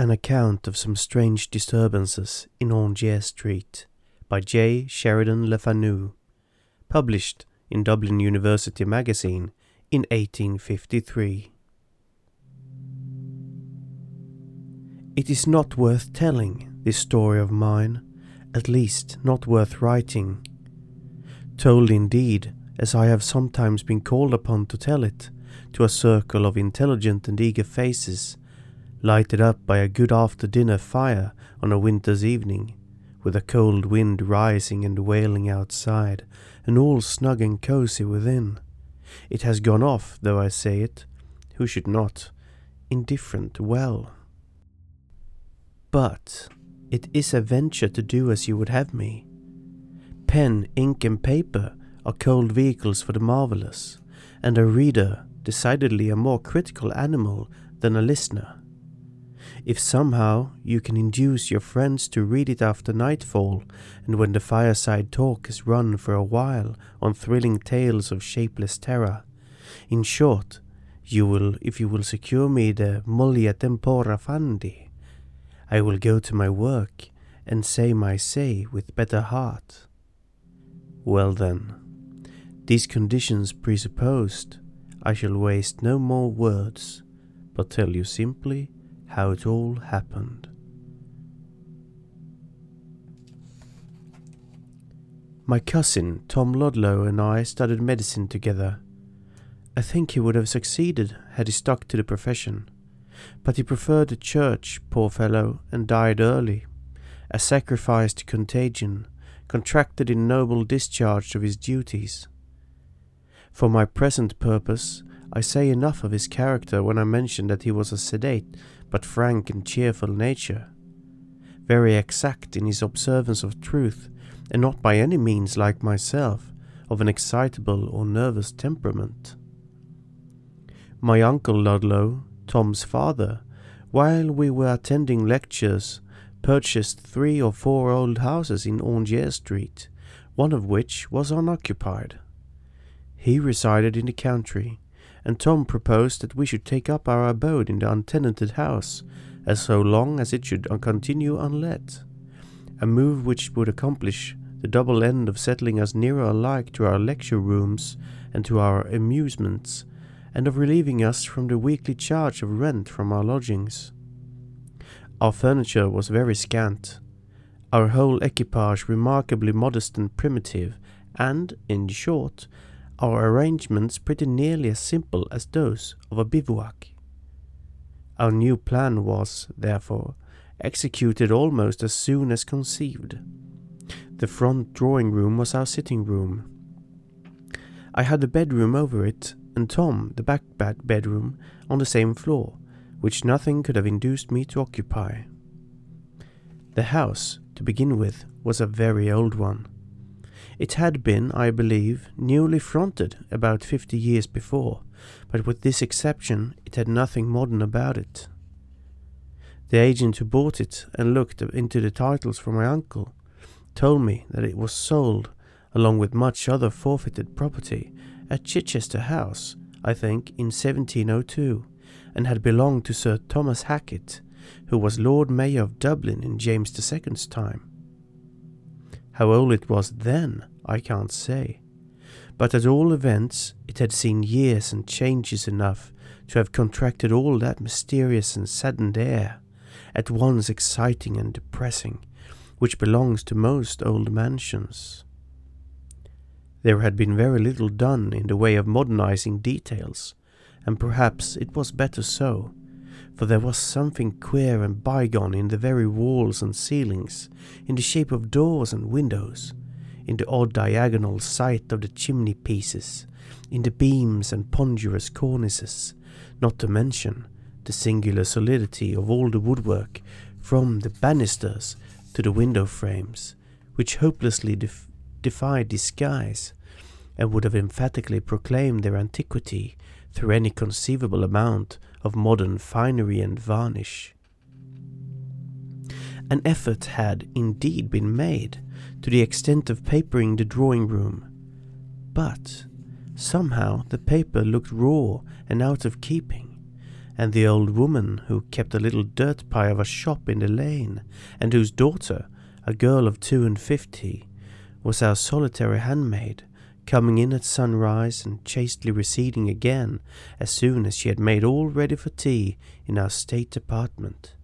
An account of some strange disturbances in Aungier Street by J. Sheridan Le Fanu, published in Dublin University Magazine in 1853. It is not worth telling, this story of mine, at least not worth writing. Told indeed, as I have sometimes been called upon to tell it, to a circle of intelligent and eager faces, lighted up by a good after dinner fire on a winter's evening, with a cold wind rising and wailing outside, and all snug and cosy within. It has gone off, though I say it, who should not, indifferent well. But it is a venture to do as you would have me. Pen, ink, and paper are cold vehicles for the marvellous, and a reader decidedly a more critical animal than a listener. If somehow you can induce your friends to read it after nightfall, and when the fireside talk is run for a while on thrilling tales of shapeless terror, in short, you will, if you will secure me the mollia tempora fandi, I will go to my work and say my say with better heart. Well then, these conditions presupposed, I shall waste no more words, but tell you simply how it all happened. My cousin Tom Ludlow and I studied medicine together. I think he would have succeeded had he stuck to the profession, but he preferred the church, poor fellow, and died early, a sacrifice to contagion, contracted in noble discharge of his duties. For my present purpose, I say enough of his character when I mention that he was a sedate but frank and cheerful nature, very exact in his observance of truth, and not by any means like myself, of an excitable or nervous temperament. My uncle Ludlow, Tom's father, while we were attending lectures, purchased three or four old houses in Aungier Street, one of which was unoccupied. He resided in the country, and Tom proposed that we should take up our abode in the untenanted house, as so long as it should continue unlet, a move which would accomplish the double end of settling us nearer alike to our lecture rooms and to our amusements, and of relieving us from the weekly charge of rent from our lodgings. Our furniture was very scant, our whole equipage remarkably modest and primitive, and, in short, our arrangements pretty nearly as simple as those of a bivouac. Our new plan was, therefore, executed almost as soon as conceived. The front drawing room was our sitting room. I had the bedroom over it, and Tom the back bed bedroom on the same floor, which nothing could have induced me to occupy. The house, to begin with, was a very old one. It had been, I believe, newly fronted about fifty years before, but with this exception it had nothing modern about it. The agent who bought it and looked into the titles for my uncle told me that it was sold, along with much other forfeited property, at Chichester House, I think, in 1702, and had belonged to Sir Thomas Hackett, who was Lord Mayor of Dublin in James II's time. How old it was then, I can't say. But at all events, it had seen years and changes enough to have contracted all that mysterious and saddened air, at once exciting and depressing, which belongs to most old mansions. There had been very little done in the way of modernizing details, and perhaps it was better so, for there was something queer and bygone in the very walls and ceilings, in the shape of doors and windows, in the odd diagonal sight of the chimney pieces, in the beams and ponderous cornices, not to mention the singular solidity of all the woodwork, from the banisters to the window frames, which hopelessly def- defied disguise, and would have emphatically proclaimed their antiquity through any conceivable amount of modern finery and varnish. An effort had indeed been made to the extent of papering the drawing room, but somehow the paper looked raw and out of keeping, and the old woman who kept a little dirt pie of a shop in the lane, and whose daughter, a girl of two and fifty, was our solitary handmaid, coming in at sunrise and chastely receding again as soon as she had made all ready for tea in our state apartment.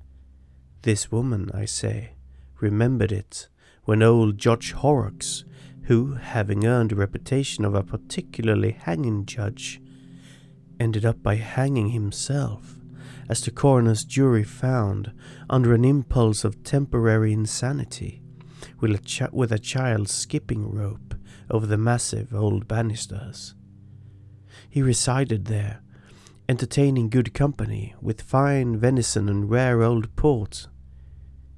This woman, I say, remembered it when old Judge Horrocks, who, having earned a reputation of a particularly hanging judge, ended up by hanging himself, as the coroner's jury found, under an impulse of temporary insanity, with a, ch- with a child's skipping rope over the massive old banisters. He resided there, entertaining good company with fine venison and rare old port.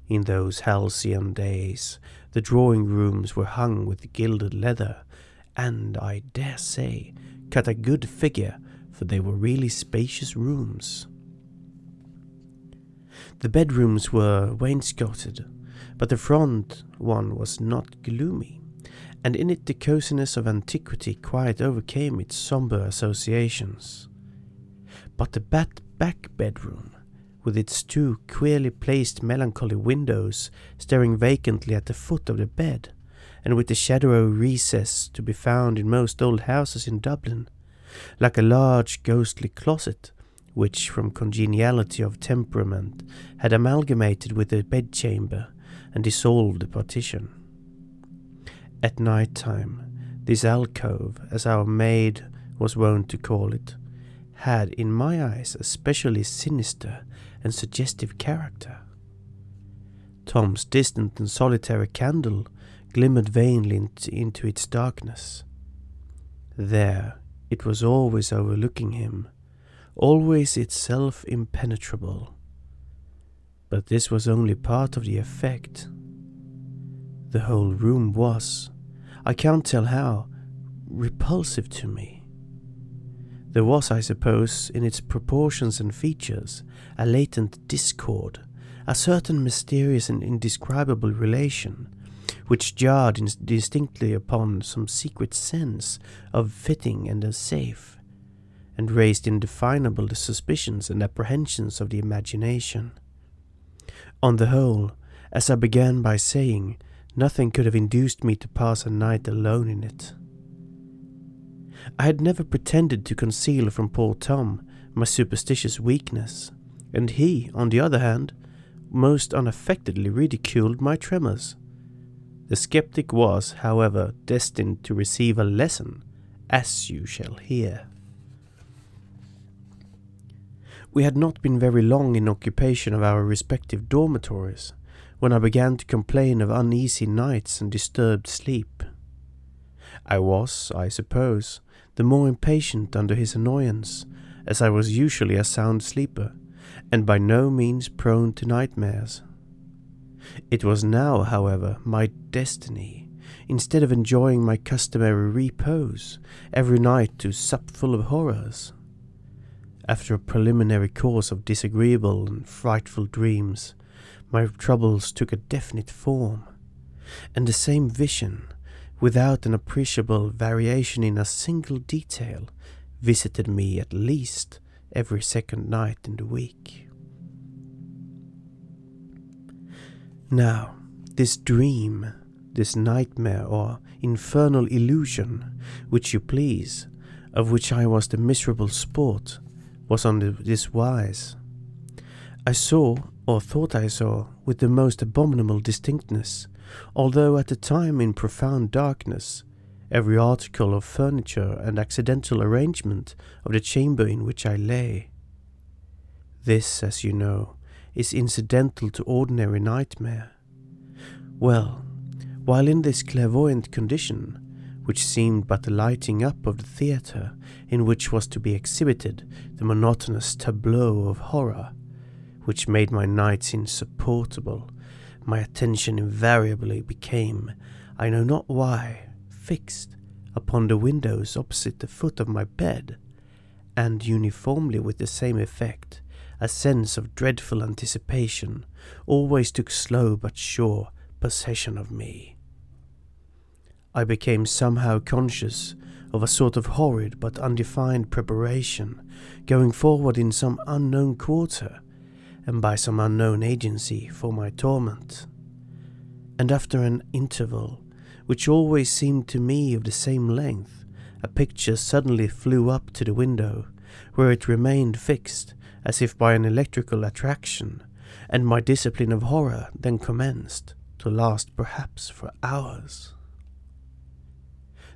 In those halcyon days, the drawing rooms were hung with gilded leather, and I dare say cut a good figure for they were really spacious rooms. The bedrooms were wainscoted, but the front one was not gloomy, and in it the coziness of antiquity quite overcame its sombre associations. But the back bedroom, with its two queerly placed melancholy windows staring vacantly at the foot of the bed, and with the shadowy recess to be found in most old houses in Dublin, like a large ghostly closet, which from congeniality of temperament had amalgamated with the bedchamber and dissolved the partition. At night time, this alcove, as our maid was wont to call it, had in my eyes a specially sinister and suggestive character. Tom's distant and solitary candle glimmered vainly into its darkness. There, it was always overlooking him, always itself impenetrable. But this was only part of the effect. The whole room was, I can't tell how, repulsive to me. There was, I suppose, in its proportions and features, a latent discord, a certain mysterious and indescribable relation which jarred distinctly upon some secret sense of fitting and safe, and raised indefinable suspicions and apprehensions of the imagination. On the whole, as I began by saying, nothing could have induced me to pass a night alone in it. I had never pretended to conceal from poor Tom my superstitious weakness, and he, on the other hand, most unaffectedly ridiculed my tremors. The skeptic was, however, destined to receive a lesson, as you shall hear. We had not been very long in occupation of our respective dormitories when I began to complain of uneasy nights and disturbed sleep. I was, I suppose, the more impatient under his annoyance, as I was usually a sound sleeper, and by no means prone to nightmares. It was now, however, my destiny, instead of enjoying my customary repose, every night to sup full of horrors. After a preliminary course of disagreeable and frightful dreams, my troubles took a definite form, and the same vision, without an appreciable variation in a single detail, visited me at least every second night in the week. Now, this dream, this nightmare or infernal illusion, which you please, of which I was the miserable sport, was on this wise. I saw, or thought I saw, with the most abominable distinctness, although at the time in profound darkness, every article of furniture and accidental arrangement of the chamber in which I lay. This, as you know, is incidental to ordinary nightmare. Well, while in this clairvoyant condition, which seemed but the lighting up of the theatre in which was to be exhibited the monotonous tableau of horror, which made my nights insupportable, my attention invariably became, I know not why, fixed upon the windows opposite the foot of my bed, and uniformly with the same effect, a sense of dreadful anticipation always took slow but sure possession of me. I became somehow conscious of a sort of horrid but undefined preparation going forward in some unknown quarter and by some unknown agency for my torment. And after an interval, which always seemed to me of the same length, a picture suddenly flew up to the window, where it remained fixed as if by an electrical attraction, and my discipline of horror then commenced, to last perhaps for hours.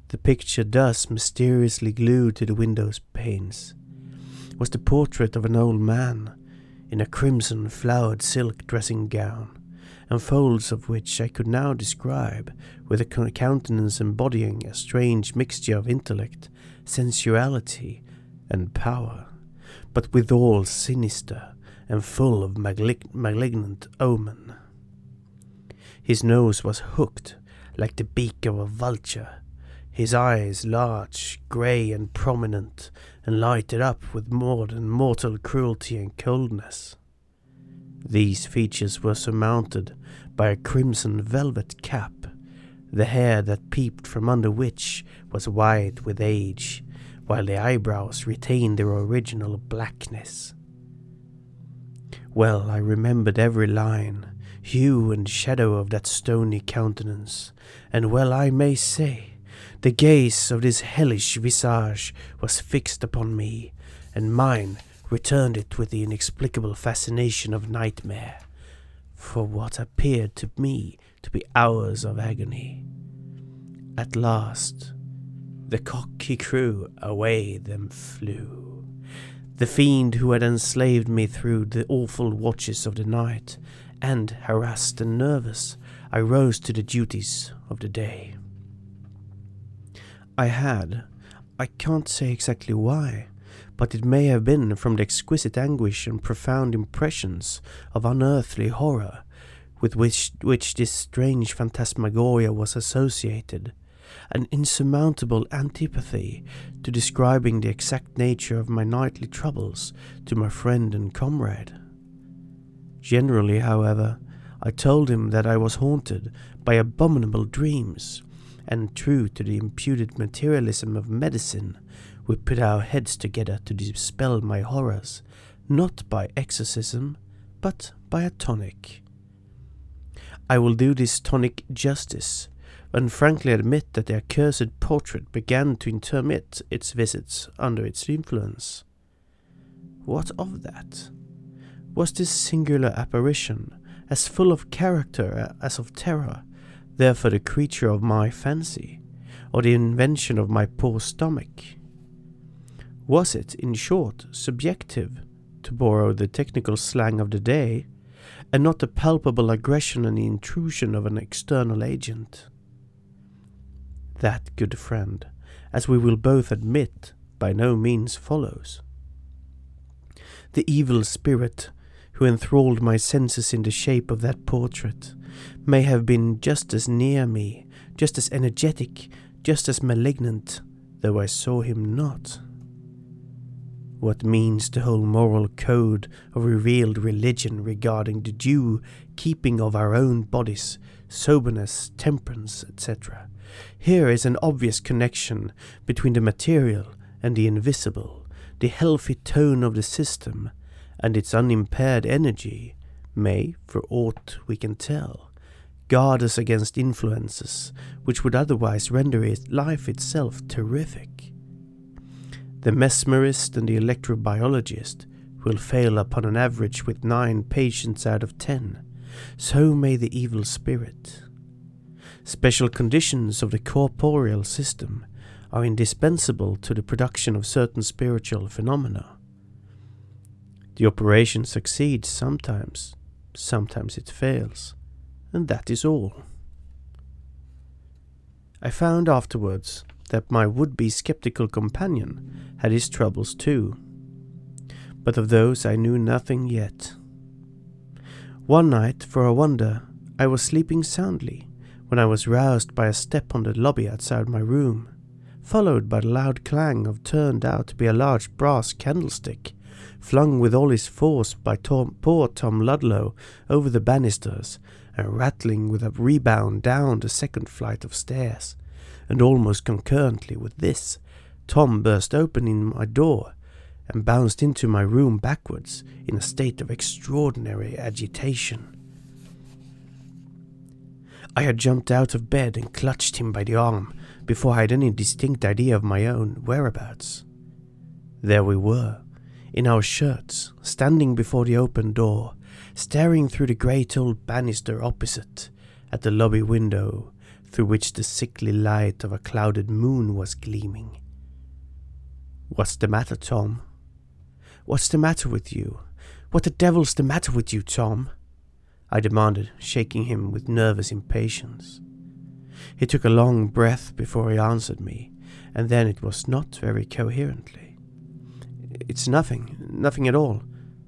The picture thus mysteriously glued to the window's panes was the portrait of an old man in a crimson flowered silk dressing gown, and folds of which I could now describe with a countenance embodying a strange mixture of intellect, sensuality, and power, but withal sinister and full of malig- malignant omen. His nose was hooked like the beak of a vulture, his eyes large, grey, and prominent, and lighted up with more than mortal cruelty and coldness. These features were surmounted by a crimson velvet cap, the hair that peeped from under which was white with age, while the eyebrows retained their original blackness. Well, I remembered every line, hue, and shadow of that stony countenance, and well I may say, the gaze of this hellish visage was fixed upon me, and mine returned it with the inexplicable fascination of nightmare, for what appeared to me to be hours of agony. At last, the cock crew, away them flew. The fiend who had enslaved me through the awful watches of the night, and, harassed and nervous, I rose to the duties of the day. I had. I can't say exactly why, but it may have been from the exquisite anguish and profound impressions of unearthly horror with which, which this strange phantasmagoria was associated, an insurmountable antipathy to describing the exact nature of my nightly troubles to my friend and comrade. Generally, however, I told him that I was haunted by abominable dreams and true to the imputed materialism of medicine, we put our heads together to dispel my horrors, not by exorcism, but by a tonic. I will do this tonic justice, and frankly admit that the accursed portrait began to intermit its visits under its influence. What of that? Was this singular apparition as full of character uh, as of terror, therefore the creature of my fancy, or the invention of my poor stomach? Was it, in short, subjective, to borrow the technical slang of the day, and not the palpable aggression and intrusion of an external agent? That, good friend, as we will both admit, by no means follows. The evil spirit who enthralled my senses in the shape of that portrait may have been just as near me, just as energetic, just as malignant, though I saw him not. What means the whole moral code of revealed religion regarding the due keeping of our own bodies, soberness, temperance, etc.? Here is an obvious connection between the material and the invisible, the healthy tone of the system and its unimpaired energy may, for aught we can tell, guard us against influences which would otherwise render it life itself terrific. The mesmerist and the electrobiologist will fail upon an average with nine patients out of ten, so may the evil spirit. Special conditions of the corporeal system are indispensable to the production of certain spiritual phenomena. The operation succeeds sometimes, sometimes it fails and that is all. I found afterwards that my would be skeptical companion had his troubles too, but of those I knew nothing yet. One night, for a wonder, I was sleeping soundly when I was roused by a step on the lobby outside my room, followed by the loud clang of turned out to be a large brass candlestick, flung with all his force by Tom, poor Tom Ludlow over the banisters and rattling with a rebound down the second flight of stairs, and almost concurrently with this, Tom burst open in my door and bounced into my room backwards in a state of extraordinary agitation. I had jumped out of bed and clutched him by the arm before I had any distinct idea of my own whereabouts. There we were, in our shirts, standing before the open door, staring through the great old banister opposite at the lobby window through which the sickly light of a clouded moon was gleaming. What's the matter, Tom? What's the matter with you? What the devil's the matter with you, Tom? I demanded, shaking him with nervous impatience. He took a long breath before he answered me, and then it was not very coherently. It's nothing, nothing at all.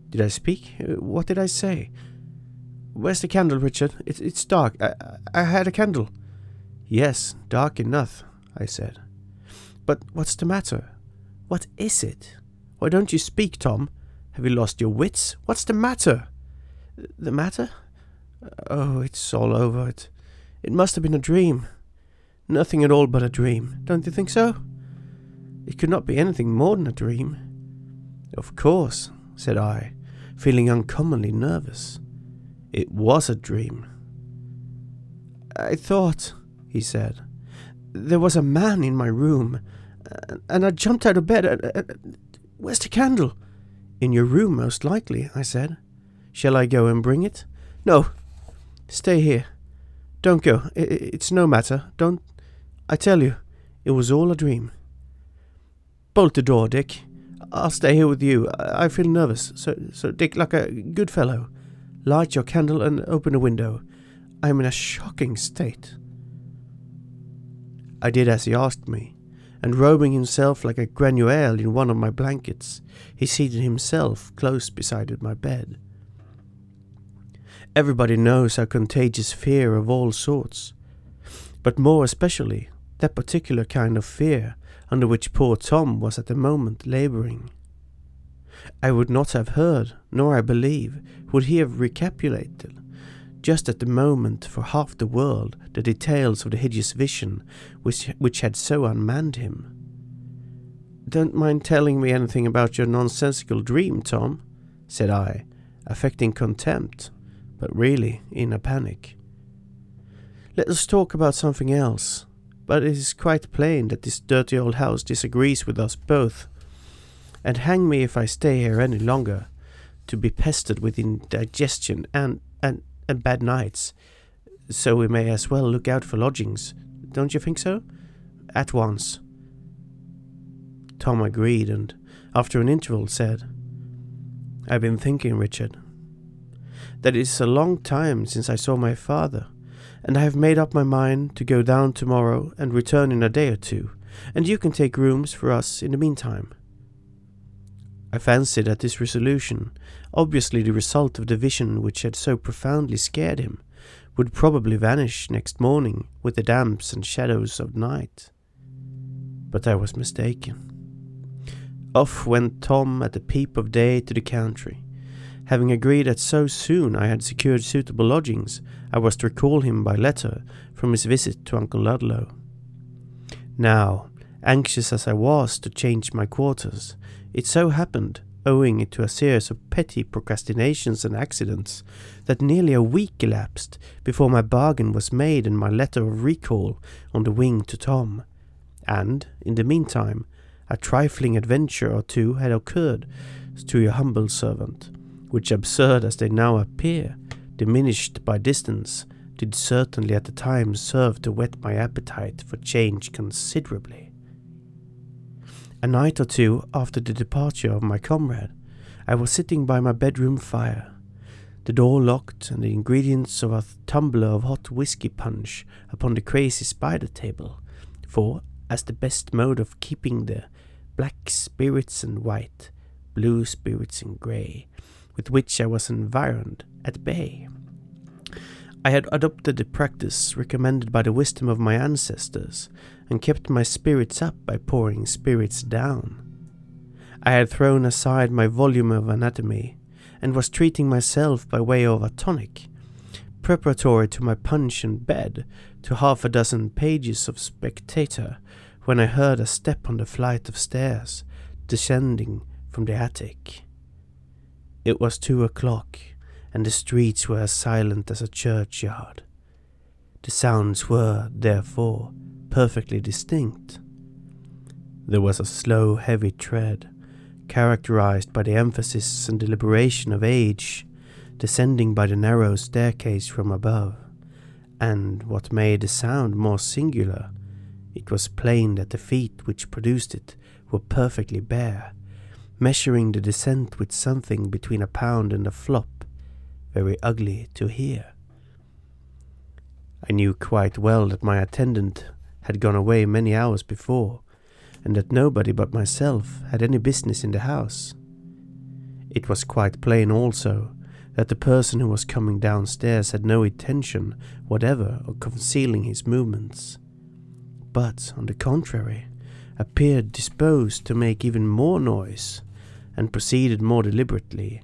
Did I speak? What did I say? Where's the candle, Richard? It, it's dark. I, I had a candle. Yes, dark enough, I said. But what's the matter? What is it? Why don't you speak, Tom? Have you lost your wits? What's the matter? The matter? Oh, it's all over. It, it must have been a dream. Nothing at all but a dream. Don't you think so? It could not be anything more than a dream. Of course, said I, feeling uncommonly nervous. It was a dream. I thought, he said, there was a man in my room, and I jumped out of bed. Where's the candle? In your room, most likely, I said. Shall I go and bring it? No. Stay here. Don't go. It's no matter. Don't. I tell you, it was all a dream. Bolt the door, Dick. I'll stay here with you. I feel nervous. So, so Dick, like a good fellow, light your candle and open the window. I am in a shocking state. I did as he asked me, and robing himself like a grenouille in one of my blankets, he seated himself close beside my bed. Everybody knows how contagious fear of all sorts, but more especially that particular kind of fear under which poor Tom was at the moment labouring. I would not have heard, nor I believe would he have recapitulated, just at the moment for half the world the details of the hideous vision which, which had so unmanned him. Don't mind telling me anything about your nonsensical dream, Tom, said I, affecting contempt, but really in a panic. Let us talk about something else, but it is quite plain that this dirty old house disagrees with us both, and hang me if I stay here any longer, to be pestered with indigestion and, and and bad nights, so we may as well look out for lodgings. Don't you think so? At once. Tom agreed, and after an interval said, I've been thinking, Richard, that it is a long time since I saw my father, and I have made up my mind to go down tomorrow and return in a day or two, and you can take rooms for us in the meantime. I fancied that this resolution, obviously the result of the vision which had so profoundly scared him, would probably vanish next morning with the damps and shadows of night. But I was mistaken. Off went Tom at the peep of day to the country. Having agreed that so soon I had secured suitable lodgings, I was to recall him by letter from his visit to Uncle Ludlow. Now, anxious as I was to change my quarters, it so happened, owing to a series of petty procrastinations and accidents, that nearly a week elapsed before my bargain was made and my letter of recall on the wing to Tom. And, in the meantime, a trifling adventure or two had occurred to your humble servant, which, absurd as they now appear, diminished by distance, did certainly at the time serve to whet my appetite for change considerably. A night or two after the departure of my comrade, I was sitting by my bedroom fire, the door locked and the ingredients of a tumbler of hot whiskey punch upon the crazy spider table, for, as the best mode of keeping the black spirits and white, blue spirits and grey, with which I was environed, at bay. I had adopted the practice recommended by the wisdom of my ancestors, and kept my spirits up by pouring spirits down. I had thrown aside my volume of anatomy, and was treating myself by way of a tonic, preparatory to my punch and bed to half a dozen pages of Spectator when I heard a step on the flight of stairs descending from the attic. It was two o'clock, and the streets were as silent as a churchyard. The sounds were, therefore, perfectly distinct. There was a slow, heavy tread, characterized by the emphasis and deliberation of age, descending by the narrow staircase from above, and what made the sound more singular, it was plain that the feet which produced it were perfectly bare, measuring the descent with something between a pound and a flop, very ugly to hear. I knew quite well that my attendant had gone away many hours before, and that nobody but myself had any business in the house. It was quite plain also that the person who was coming downstairs had no intention whatever of concealing his movements, but, on the contrary, appeared disposed to make even more noise, and proceeded more deliberately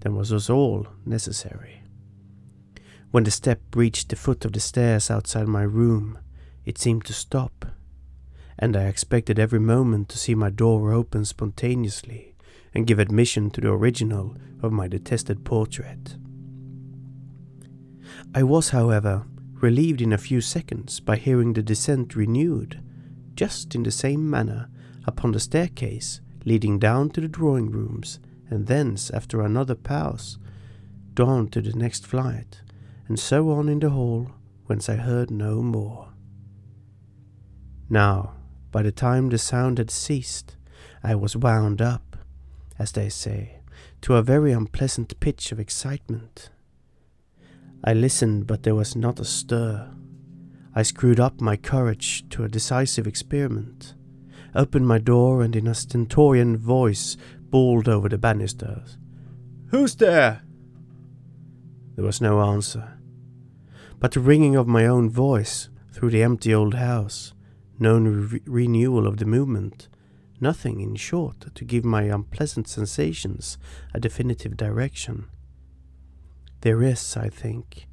than was at all necessary. When the step reached the foot of the stairs outside my room, it seemed to stop and I expected every moment to see my door open spontaneously and give admission to the original of my detested portrait. I was, however, relieved in a few seconds by hearing the descent renewed, just in the same manner, upon the staircase leading down to the drawing rooms, and thence, after another pause, down to the next flight, and so on in the hall, whence I heard no more. Now, by the time the sound had ceased, I was wound up, as they say, to a very unpleasant pitch of excitement. I listened, but there was not a stir. I screwed up my courage to a decisive experiment, opened my door, and in a stentorian voice bawled over the banisters, Who's there? There was no answer, but the ringing of my own voice through the empty old house no re- renewal of the movement, nothing, in short, to give my unpleasant sensations a definitive direction. There is, I think,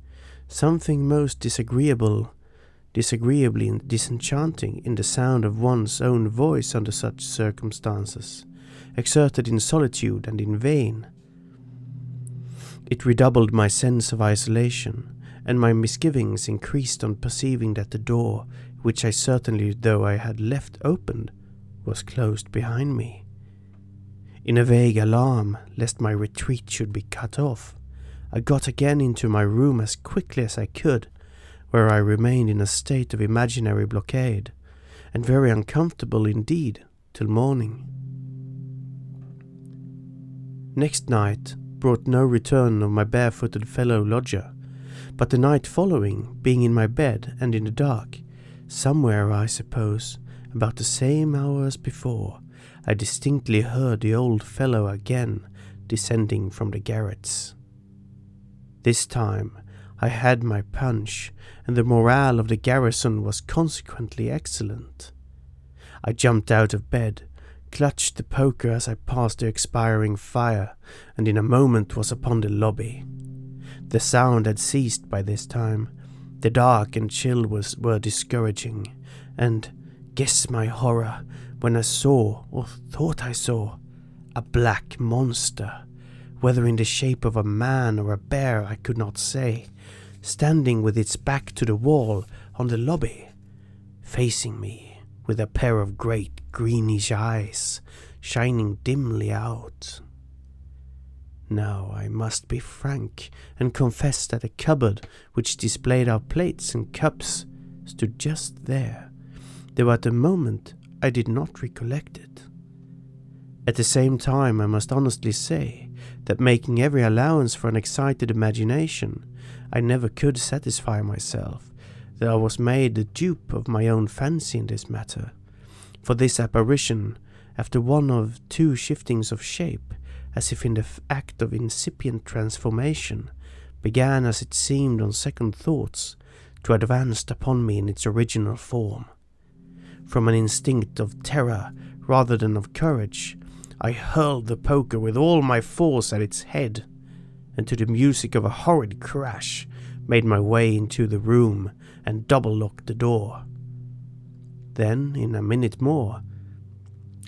something most disagreeable, disagreeably disenchanting in the sound of one's own voice under such circumstances, exerted in solitude and in vain. It redoubled my sense of isolation, and my misgivings increased on perceiving that the door which I certainly, though I had left open, was closed behind me. In a vague alarm lest my retreat should be cut off, I got again into my room as quickly as I could, where I remained in a state of imaginary blockade, and very uncomfortable indeed till morning. Next night brought no return of my barefooted fellow lodger, but the night following, being in my bed and in the dark, Somewhere, I suppose, about the same hour as before, I distinctly heard the old fellow again descending from the garrets. This time I had my punch, and the morale of the garrison was consequently excellent. I jumped out of bed, clutched the poker as I passed the expiring fire, and in a moment was upon the lobby. The sound had ceased by this time, the dark and chill was, were discouraging, and guess my horror when I saw, or thought I saw, a black monster, whether in the shape of a man or a bear I could not say, standing with its back to the wall on the lobby, facing me with a pair of great greenish eyes shining dimly out. Now I must be frank and confess that a cupboard which displayed our plates and cups stood just there, though at the moment I did not recollect it. At the same time, I must honestly say that making every allowance for an excited imagination, I never could satisfy myself that I was made the dupe of my own fancy in this matter. For this apparition, after one of two shiftings of shape, as if in the act of incipient transformation, began as it seemed on second thoughts to advance upon me in its original form. From an instinct of terror rather than of courage, I hurled the poker with all my force at its head, and to the music of a horrid crash, made my way into the room and double locked the door. Then, in a minute more,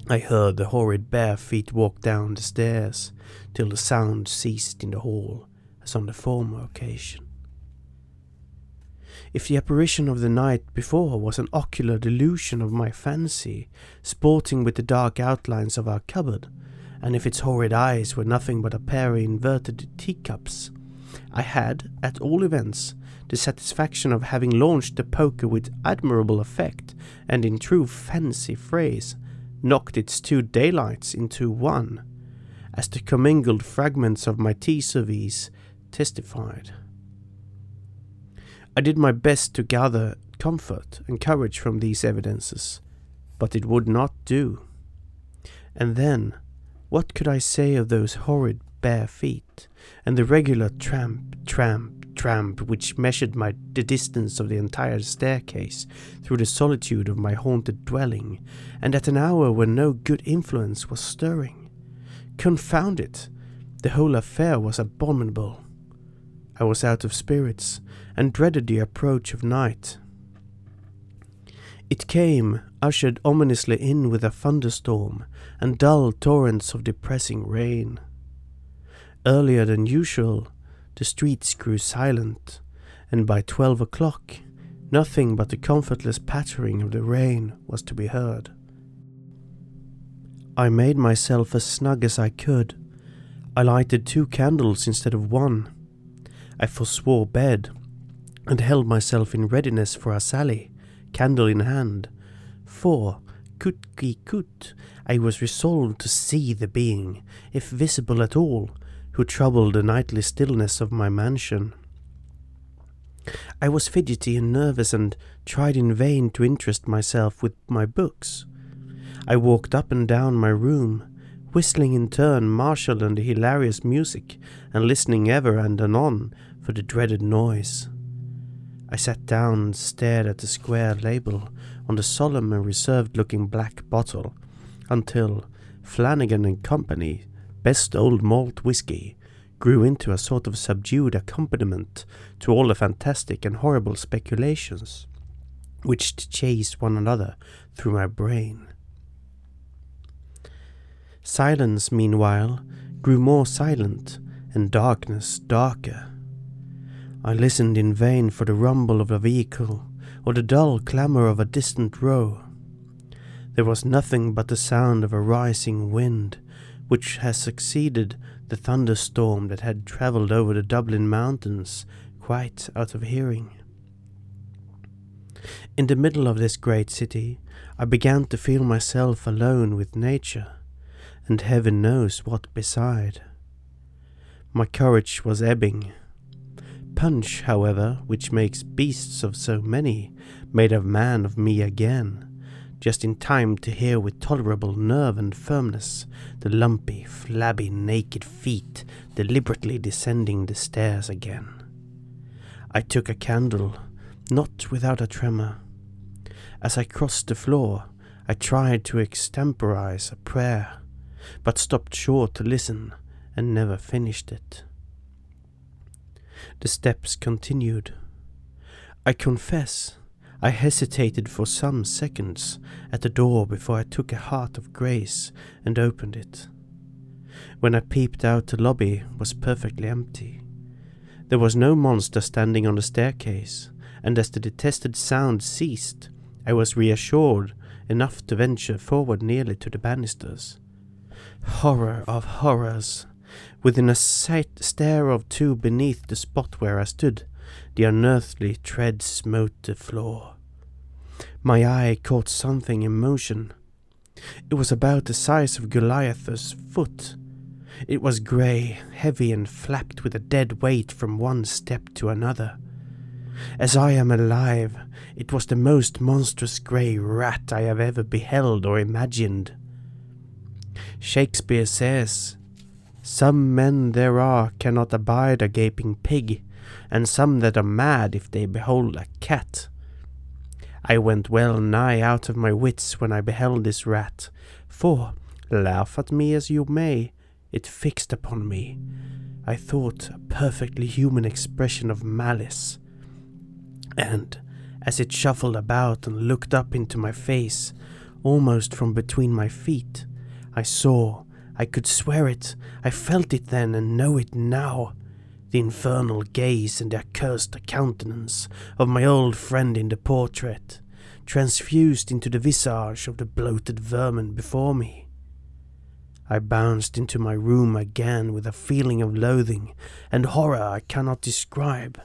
I heard the horrid bare feet walk down the stairs till the sound ceased in the hall, as on the former occasion. If the apparition of the night before was an ocular delusion of my fancy, sporting with the dark outlines of our cupboard, and if its horrid eyes were nothing but a pair of inverted teacups, I had, at all events, the satisfaction of having launched the poker with admirable effect, and in true fancy phrase, knocked its two daylights into one, as the commingled fragments of my tea service testified. I did my best to gather comfort and courage from these evidences, but it would not do. And then, what could I say of those horrid bare feet, and the regular tramp, tramp, tramp which measured my the distance of the entire staircase through the solitude of my haunted dwelling, and at an hour when no good influence was stirring? Confound it! The whole affair was abominable. I was out of spirits, and dreaded the approach of night. It came, ushered ominously in with a thunderstorm and dull torrents of depressing rain. Earlier than usual, the streets grew silent, and by twelve o'clock, nothing but the comfortless pattering of the rain was to be heard. I made myself as snug as I could. I lighted two candles instead of one. I forswore bed and held myself in readiness for a sally, candle in hand, for, coûte qui coûte, I was resolved to see the being, if visible at all, who troubled the nightly stillness of my mansion. I was fidgety and nervous and tried in vain to interest myself with my books. I walked up and down my room, whistling in turn martial and hilarious music, and listening ever and anon for the dreaded noise. I sat down and stared at the square label on the solemn and reserved looking black bottle until Flanagan and Company, best old malt whiskey, grew into a sort of subdued accompaniment to all the fantastic and horrible speculations which chased one another through my brain. Silence, meanwhile, grew more silent, and darkness darker. I listened in vain for the rumble of a vehicle or the dull clamour of a distant row. There was nothing but the sound of a rising wind, which has succeeded the thunderstorm that had travelled over the Dublin mountains quite out of hearing. In the middle of this great city, I began to feel myself alone with nature, and heaven knows what beside. My courage was ebbing, Punch, however, which makes beasts of so many, made a man of me again, just in time to hear with tolerable nerve and firmness the lumpy, flabby, naked feet deliberately descending the stairs again. I took a candle, not without a tremor. As I crossed the floor, I tried to extemporize a prayer, but stopped short to listen and never finished it. The steps continued. I confess, I hesitated for some seconds at the door before I took a heart of grace and opened it. When I peeped out, the lobby was perfectly empty. There was no monster standing on the staircase, and as the detested sound ceased, I was reassured enough to venture forward nearly to the banisters. Horror of horrors! Within a sight stare of two beneath the spot where I stood, the unearthly tread smote the floor. My eye caught something in motion. It was about the size of Goliath's foot. It was grey, heavy, and flapped with a dead weight from one step to another. As I am alive, it was the most monstrous grey rat I have ever beheld or imagined. Shakespeare says, some men there are cannot abide a gaping pig, and some that are mad if they behold a cat. I went well nigh out of my wits when I beheld this rat, for, laugh at me as you may, it fixed upon me, I thought, a perfectly human expression of malice. And as it shuffled about and looked up into my face, almost from between my feet, I saw, I could swear it, I felt it then and know it now, the infernal gaze and accursed countenance of my old friend in the portrait, transfused into the visage of the bloated vermin before me. I bounced into my room again with a feeling of loathing and horror I cannot describe,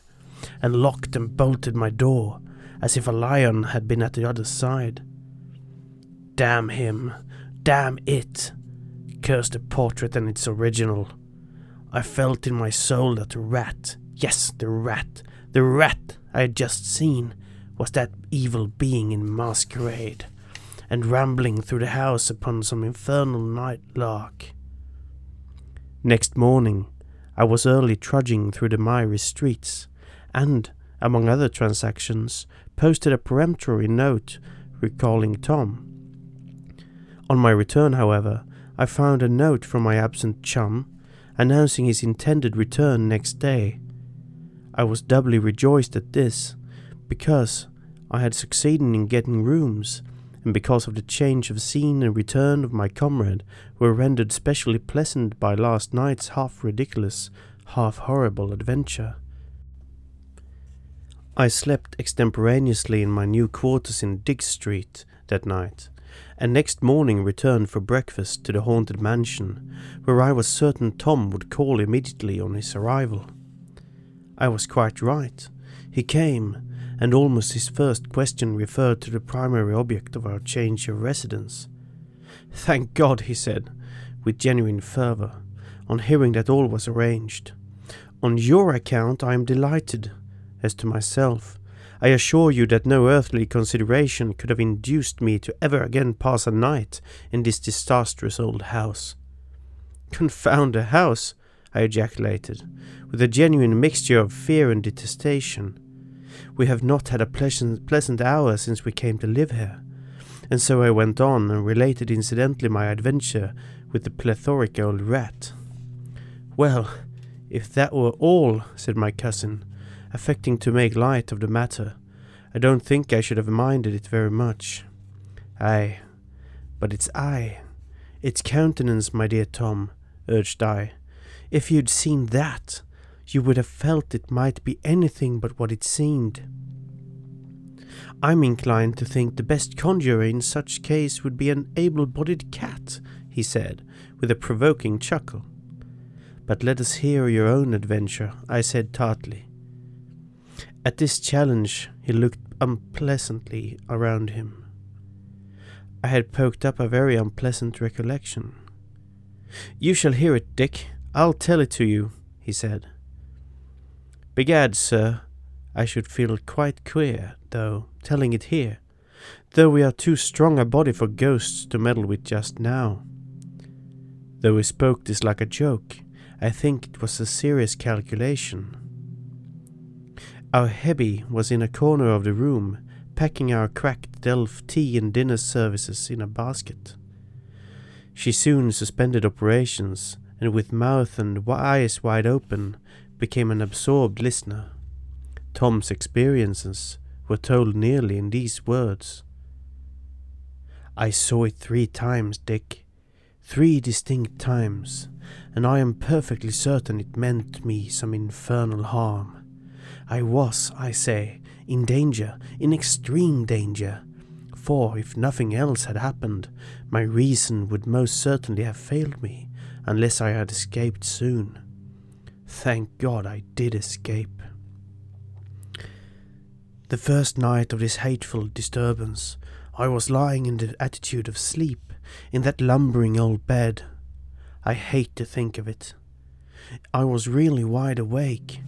and locked and bolted my door as if a lion had been at the other side. Damn him! Damn it! Curse the portrait and its original. I felt in my soul that the rat, yes, the rat, the rat I had just seen, was that evil being in masquerade, and rambling through the house upon some infernal night lark. Next morning, I was early trudging through the miry streets, and, among other transactions, posted a peremptory note recalling Tom. On my return, however, I found a note from my absent chum announcing his intended return next day. I was doubly rejoiced at this, because I had succeeded in getting rooms, and because of the change of scene and return of my comrade were rendered specially pleasant by last night's half ridiculous, half horrible adventure. I slept extemporaneously in my new quarters in Digges Street that night, and next morning returned for breakfast to the haunted mansion, where I was certain Tom would call immediately on his arrival. I was quite right. He came, and almost his first question referred to the primary object of our change of residence. Thank God, he said, with genuine fervour, on hearing that all was arranged. On your account I am delighted. As to myself, I assure you that no earthly consideration could have induced me to ever again pass a night in this disastrous old house. Confound the house! I ejaculated, with a genuine mixture of fear and detestation. We have not had a pleasant, pleasant hour since we came to live here. And so I went on and related incidentally my adventure with the plethoric old rat. Well, if that were all, said my cousin, affecting to make light of the matter. I don't think I should have minded it very much. Ay, but it's I. Its countenance, my dear Tom, urged I. If you'd seen that, you would have felt it might be anything but what it seemed. I'm inclined to think the best conjurer in such case would be an able bodied cat, he said, with a provoking chuckle. But let us hear your own adventure, I said tartly. At this challenge, he looked unpleasantly around him. I had poked up a very unpleasant recollection. You shall hear it, Dick. I'll tell it to you, he said. Begad, sir, I should feel quite queer, though, telling it here, though we are too strong a body for ghosts to meddle with just now. Though he spoke this like a joke, I think it was a serious calculation. Our Hebby was in a corner of the room, packing our cracked delf tea and dinner services in a basket. She soon suspended operations, and with mouth and eyes wide open, became an absorbed listener. Tom's experiences were told nearly in these words. I saw it three times, Dick. Three distinct times, and I am perfectly certain it meant me some infernal harm. I was, I say, in danger, in extreme danger, for if nothing else had happened, my reason would most certainly have failed me, unless I had escaped soon. Thank God I did escape. The first night of this hateful disturbance, I was lying in the attitude of sleep, in that lumbering old bed. I hate to think of it. I was really wide awake,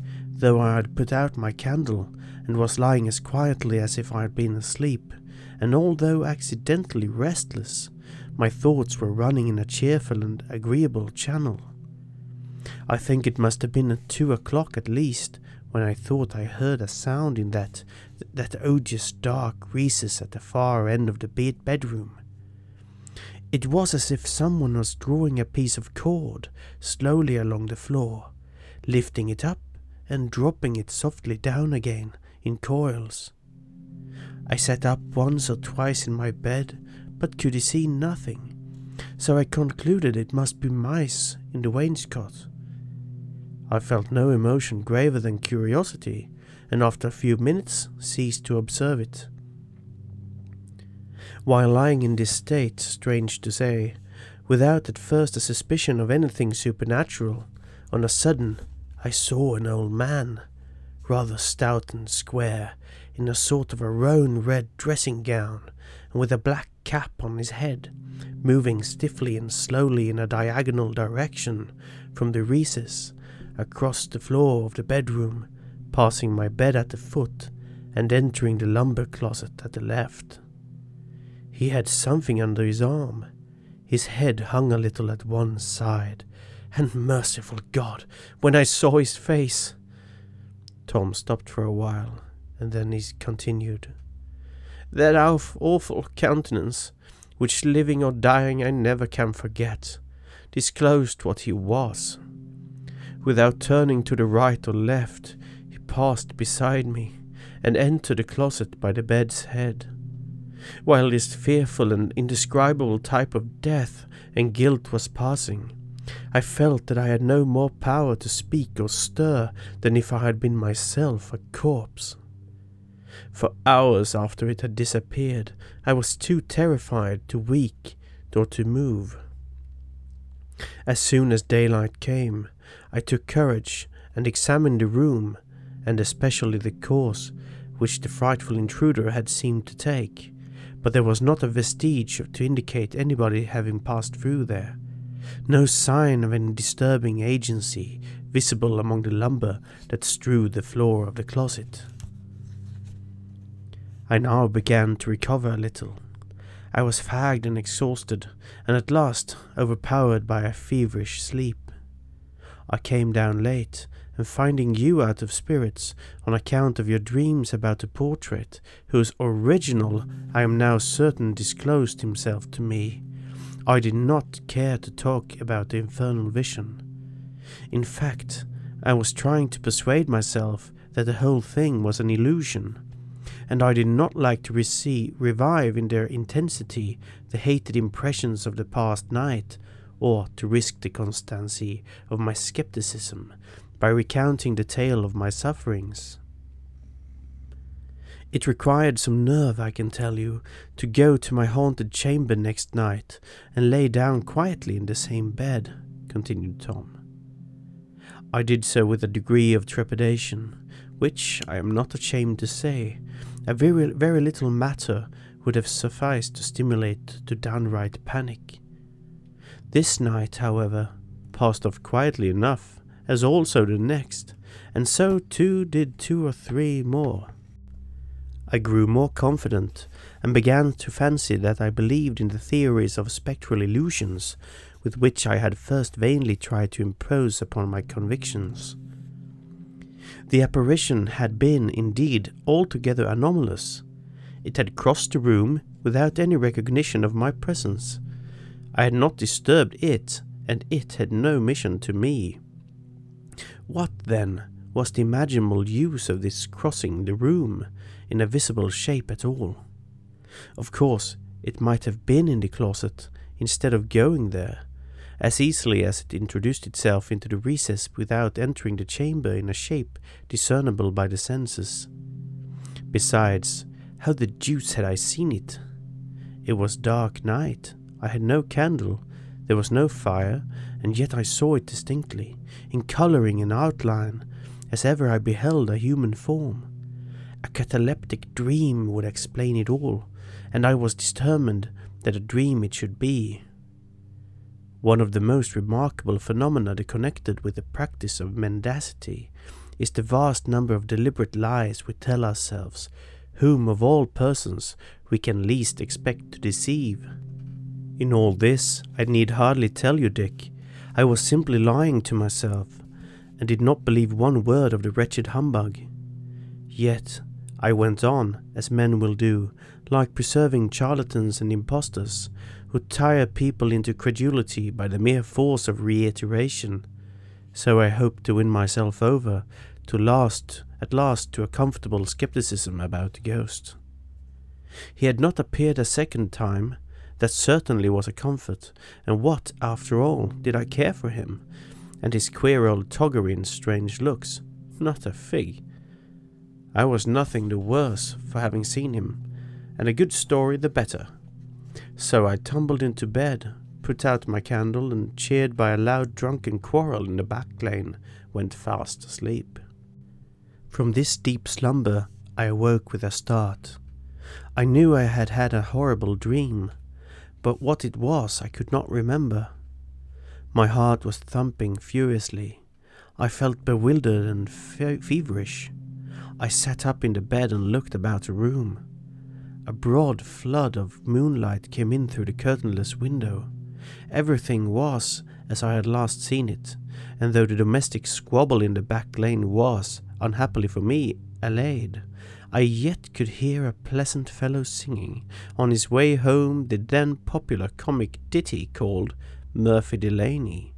though I had put out my candle and was lying as quietly as if I had been asleep, and although accidentally restless, my thoughts were running in a cheerful and agreeable channel. I think it must have been at two o'clock at least when I thought I heard a sound in that that odious dark recess at the far end of the bed bedroom. It was as if someone was drawing a piece of cord slowly along the floor, lifting it up and dropping it softly down again in coils. I sat up once or twice in my bed, but could see nothing, so I concluded it must be mice in the wainscot. I felt no emotion graver than curiosity, and after a few minutes ceased to observe it. While lying in this state, strange to say, without at first a suspicion of anything supernatural, on a sudden I saw an old man, rather stout and square, in a sort of a roan red dressing gown, and with a black cap on his head, moving stiffly and slowly in a diagonal direction from the recess across the floor of the bedroom, passing my bed at the foot and entering the lumber closet at the left. He had something under his arm. His head hung a little at one side, and merciful God, when I saw his face. Tom stopped for a while, and then he continued. That awful countenance, which living or dying I never can forget, disclosed what he was. Without turning to the right or left, he passed beside me and entered the closet by the bed's head. While this fearful and indescribable type of death and guilt was passing, I felt that I had no more power to speak or stir than if I had been myself a corpse. For hours after it had disappeared, I was too terrified to weak or to move. As soon as daylight came, I took courage and examined the room, and especially the course which the frightful intruder had seemed to take, but there was not a vestige to indicate anybody having passed through there no sign of any disturbing agency visible among the lumber that strewed the floor of the closet. I now began to recover a little. I was fagged and exhausted, and at last overpowered by a feverish sleep. I came down late, and finding you out of spirits on account of your dreams about the portrait, whose original I am now certain disclosed himself to me, I did not care to talk about the infernal vision. In fact, I was trying to persuade myself that the whole thing was an illusion, and I did not like to revive in their intensity the hated impressions of the past night, or to risk the constancy of my skepticism by recounting the tale of my sufferings. It required some nerve, I can tell you, to go to my haunted chamber next night and lay down quietly in the same bed, continued Tom. I did so with a degree of trepidation, which, I am not ashamed to say, a very, very little matter would have sufficed to stimulate to downright panic. This night, however, passed off quietly enough, as also the next, and so too did two or three more. I grew more confident and began to fancy that I believed in the theories of spectral illusions with which I had first vainly tried to impose upon my convictions. The apparition had been, indeed, altogether anomalous. It had crossed the room without any recognition of my presence. I had not disturbed it, and it had no mission to me. What, then, was the imaginable use of this crossing the room in a visible shape at all? Of course, it might have been in the closet instead of going there, as easily as it introduced itself into the recess without entering the chamber in a shape discernible by the senses. Besides, how the deuce had I seen it? It was dark night, I had no candle, there was no fire, and yet I saw it distinctly, in colouring and outline, as ever I beheld a human form. A cataleptic dream would explain it all, and I was determined that a dream it should be. One of the most remarkable phenomena connected with the practice of mendacity is the vast number of deliberate lies we tell ourselves, whom of all persons we can least expect to deceive. In all this, I need hardly tell you, Dick, I was simply lying to myself, and did not believe one word of the wretched humbug. Yet I went on, as men will do, like preserving charlatans and impostors, who tire people into credulity by the mere force of reiteration. So I hoped to win myself over to last at last to a comfortable skepticism about the ghost. He had not appeared a second time, that certainly was a comfort, and what, after all, did I care for him, and his queer old toggery and strange looks? Not a fig. I was nothing the worse for having seen him, and a good story the better. So I tumbled into bed, put out my candle, and cheered by a loud drunken quarrel in the back lane, went fast asleep. From this deep slumber I awoke with a start. I knew I had had a horrible dream, but what it was I could not remember. My heart was thumping furiously. I felt bewildered and fe- feverish. I sat up in the bed and looked about the room. A broad flood of moonlight came in through the curtainless window. Everything was as I had last seen it, and though the domestic squabble in the back lane was, unhappily for me, allayed, I yet could hear a pleasant fellow singing on his way home the then popular comic ditty called Murphy Delaney.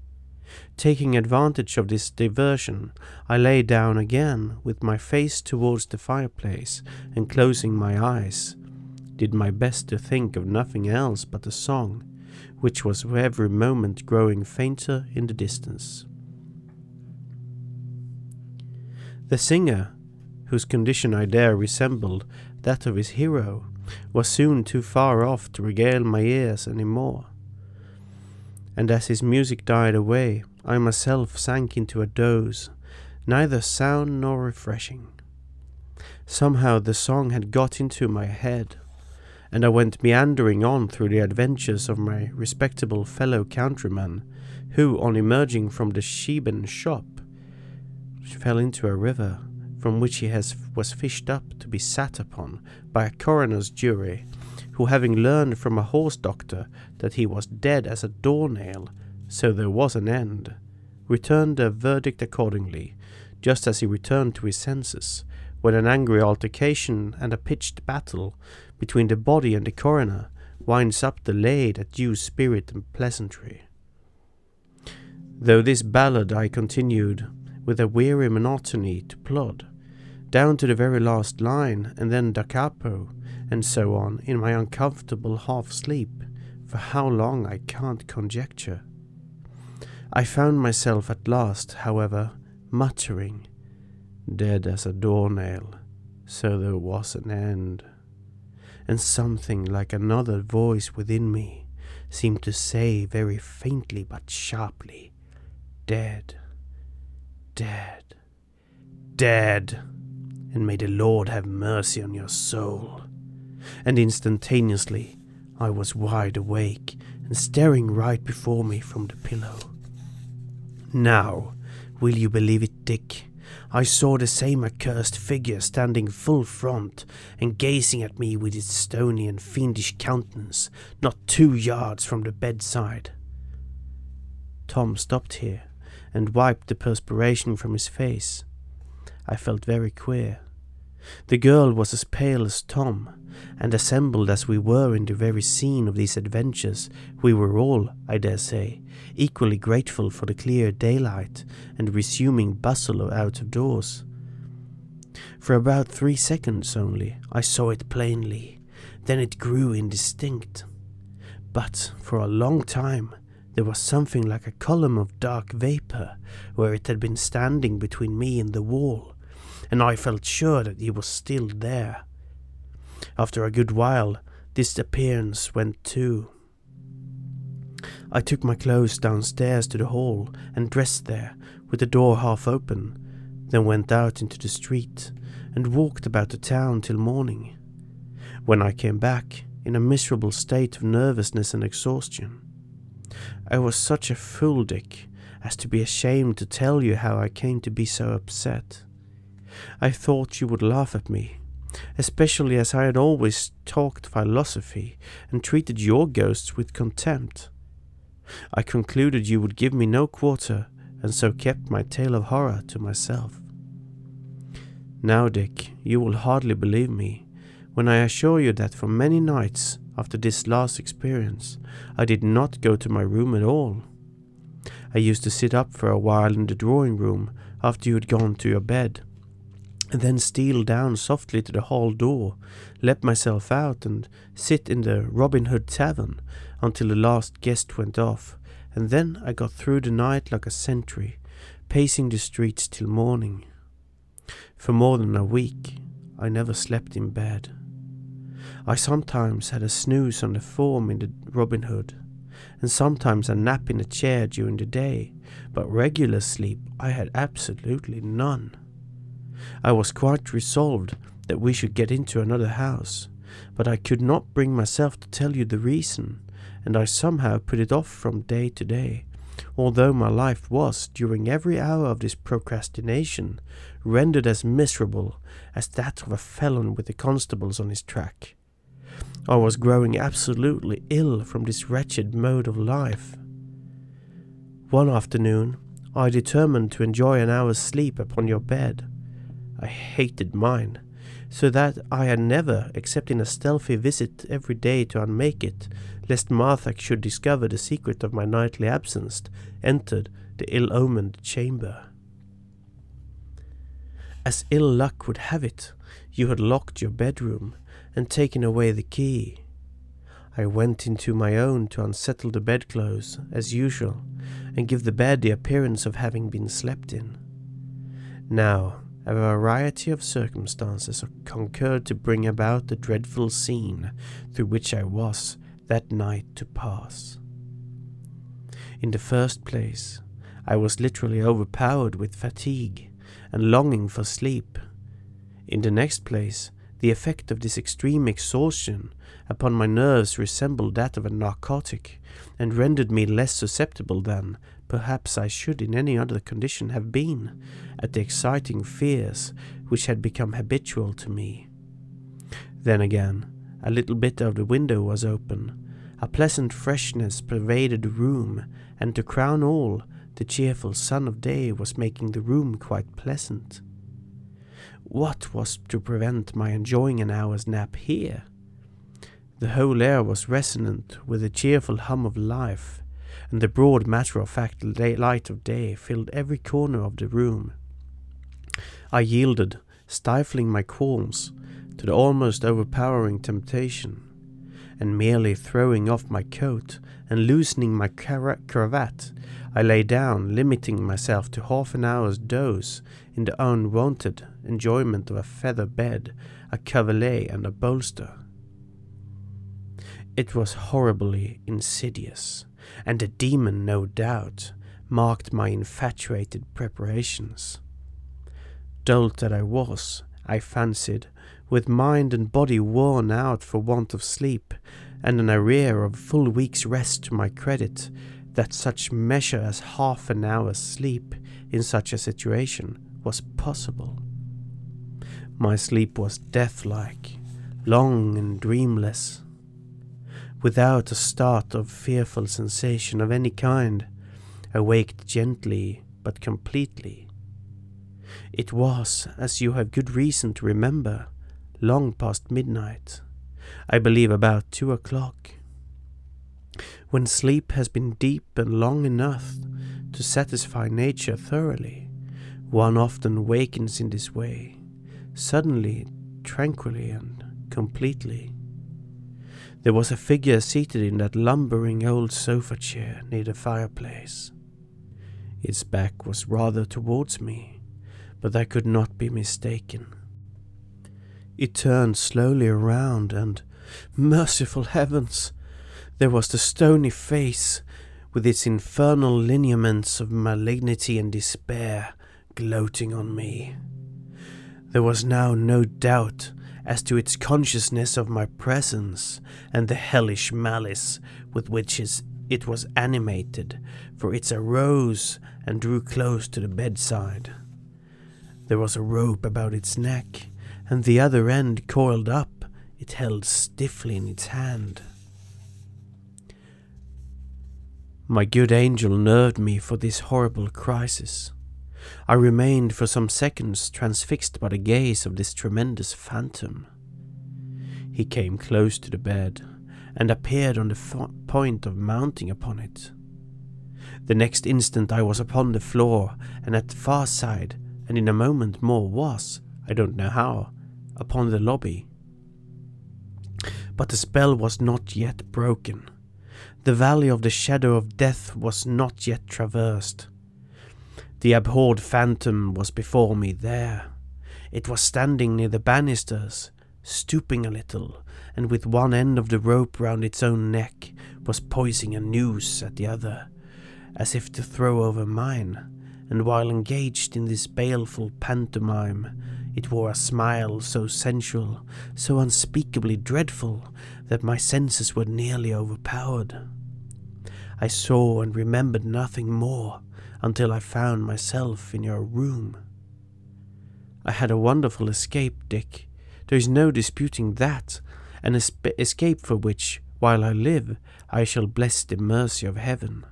Taking advantage of this diversion, I lay down again with my face towards the fireplace and closing my eyes, did my best to think of nothing else but the song, which was every moment growing fainter in the distance. The singer, whose condition I dare resembled that of his hero, was soon too far off to regale my ears any more. And as his music died away, I myself sank into a doze, neither sound nor refreshing. Somehow the song had got into my head, and I went meandering on through the adventures of my respectable fellow countryman, who, on emerging from the shebeen shop, fell into a river from which he has, was fished up to be sat upon by a coroner's jury, who having learned from a horse doctor that he was dead as a doornail, so there was an end, returned a verdict accordingly, just as he returned to his senses, when an angry altercation and a pitched battle between the body and the coroner winds up the laid at due spirit and pleasantry. Though this ballad I continued with a weary monotony to plod, down to the very last line, and then da capo, and so on, in my uncomfortable half sleep, for how long I can't conjecture. I found myself at last, however, muttering, dead as a doornail, so there was an end. And something like another voice within me seemed to say very faintly but sharply, Dead dead, dead, and may the Lord have mercy on your soul. And instantaneously I was wide awake and staring right before me from the pillow. Now, will you believe it, Dick? I saw the same accursed figure standing full front and gazing at me with its stony and fiendish countenance, not two yards from the bedside. Tom stopped here and wiped the perspiration from his face. I felt very queer. The girl was as pale as Tom, and assembled as we were in the very scene of these adventures, we were all, I dare say, equally grateful for the clear daylight and resuming bustle out of doors. For about three seconds only I saw it plainly, then it grew indistinct. But for a long time there was something like a column of dark vapor where it had been standing between me and the wall, and I felt sure that it was still there. After a good while, this appearance went too. I took my clothes downstairs to the hall and dressed there, with the door half open, then went out into the street and walked about the town till morning, when I came back in a miserable state of nervousness and exhaustion. I was such a fool, Dick, as to be ashamed to tell you how I came to be so upset. I thought you would laugh at me, especially as I had always talked philosophy and treated your ghosts with contempt. I concluded you would give me no quarter, and so kept my tale of horror to myself. Now, Dick, you will hardly believe me when I assure you that for many nights after this last experience, I did not go to my room at all. I used to sit up for a while in the drawing room after you had gone to your bed, and then steal down softly to the hall door, let myself out, and sit in the Robin Hood Tavern until the last guest went off, and then I got through the night like a sentry, pacing the streets till morning. For more than a week, I never slept in bed. I sometimes had a snooze on the form in the Robin Hood, and sometimes a nap in a chair during the day, but regular sleep I had absolutely none. I was quite resolved that we should get into another house, but I could not bring myself to tell you the reason, and I somehow put it off from day to day, although my life was, during every hour of this procrastination, rendered as miserable as that of a felon with the constables on his track. I was growing absolutely ill from this wretched mode of life. One afternoon, I determined to enjoy an hour's sleep upon your bed. I hated mine, so that I had never, except in a stealthy visit every day to unmake it, lest Martha should discover the secret of my nightly absence, entered the ill omened chamber. As ill luck would have it, you had locked your bedroom and taken away the key. I went into my own to unsettle the bedclothes, as usual, and give the bed the appearance of having been slept in. Now, a variety of circumstances concurred to bring about the dreadful scene through which I was that night to pass. In the first place, I was literally overpowered with fatigue and longing for sleep. In the next place, the effect of this extreme exhaustion upon my nerves resembled that of a narcotic, and rendered me less susceptible than, perhaps, I should in any other condition have been, at the exciting fears which had become habitual to me. Then again, a little bit of the window was open, a pleasant freshness pervaded the room, and to crown all, the cheerful sun of day was making the room quite pleasant. What was to prevent my enjoying an hour's nap here? The whole air was resonant with the cheerful hum of life, and the broad matter of fact light of day filled every corner of the room. I yielded, stifling my qualms, to the almost overpowering temptation, and merely throwing off my coat and loosening my cravat, I lay down, limiting myself to half an hour's doze in the unwonted enjoyment of a feather bed, a coverlet, and a bolster. It was horribly insidious, and a demon, no doubt, marked my infatuated preparations. Dolt that I was, I fancied, with mind and body worn out for want of sleep, and an arrear of full week's rest to my credit, that such measure as half an hour's sleep in such a situation was possible. My sleep was death-like, long and dreamless, without a start of fearful sensation of any kind, awaked gently but completely. It was, as you have good reason to remember, long past midnight, I believe about two o'clock. When sleep has been deep and long enough to satisfy nature thoroughly, one often wakens in this way, suddenly, tranquilly, and completely. There was a figure seated in that lumbering old sofa chair near the fireplace. Its back was rather towards me, but I could not be mistaken. It turned slowly around, and, merciful heavens, there was the stony face, with its infernal lineaments of malignity and despair, gloating on me. There was now no doubt as to its consciousness of my presence and the hellish malice with which it was animated, for it arose and drew close to the bedside. There was a rope about its neck, and the other end coiled up, it held stiffly in its hand. My good angel nerved me for this horrible crisis. I remained for some seconds transfixed by the gaze of this tremendous phantom. He came close to the bed, and appeared on the point of mounting upon it. The next instant I was upon the floor and at the far side, and in a moment more was, I don't know how, upon the lobby. But the spell was not yet broken. The valley of the shadow of death was not yet traversed. The abhorred phantom was before me there. It was standing near the banisters, stooping a little, and with one end of the rope round its own neck was poising a noose at the other, as if to throw over mine, and while engaged in this baleful pantomime, it wore a smile so sensual, so unspeakably dreadful, that my senses were nearly overpowered. I saw and remembered nothing more until I found myself in your room. I had a wonderful escape, Dick. There is no disputing that, an escape for which, while I live, I shall bless the mercy of heaven.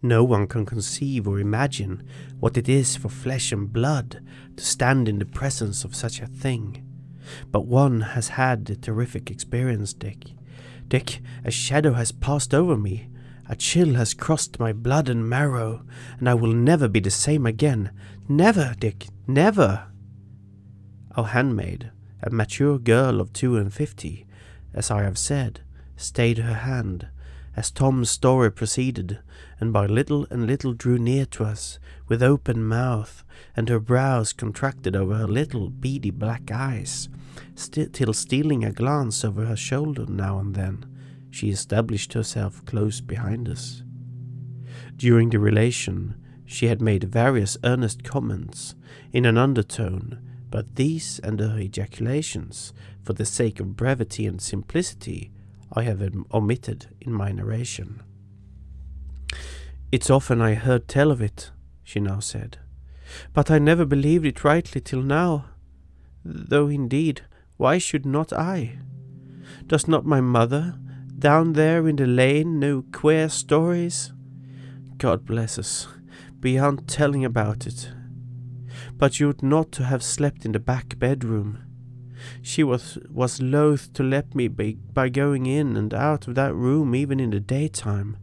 No one can conceive or imagine what it is for flesh and blood to stand in the presence of such a thing. But one has had the terrific experience, Dick. Dick, a shadow has passed over me, a chill has crossed my blood and marrow, and I will never be the same again. Never, Dick, never. Our handmaid, a mature girl of two and fifty, as I have said, stayed her hand, as Tom's story proceeded, and by little and little drew near to us, with open mouth, and her brows contracted over her little beady black eyes, st- till stealing a glance over her shoulder now and then, she established herself close behind us. During the relation, she had made various earnest comments in an undertone, but these and her ejaculations, for the sake of brevity and simplicity, I have omitted in my narration. It's often I heard tell of it, she now said, but I never believed it rightly till now. Though indeed, why should not I? Does not my mother, down there in the lane no queer stories? God bless us, beyond telling about it. But you ought not to have slept in the back bedroom. She was, was loath to let me be, by going in and out of that room even in the daytime,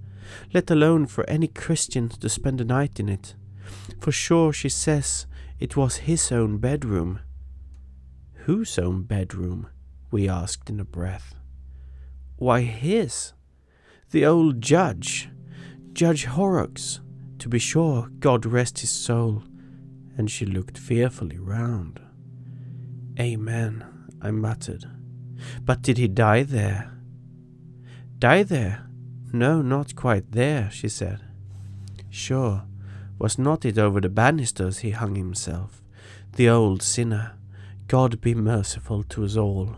let alone for any Christian to spend the night in it. For sure she says it was his own bedroom. Whose own bedroom? we asked in a breath. Why, his. The old judge, Judge Horrocks, to be sure, God rest his soul. And she looked fearfully round. Amen, I muttered. But did he die there? Die there? No, not quite there, she said. Sure, was not it over the banisters he hung himself, the old sinner? God be merciful to us all.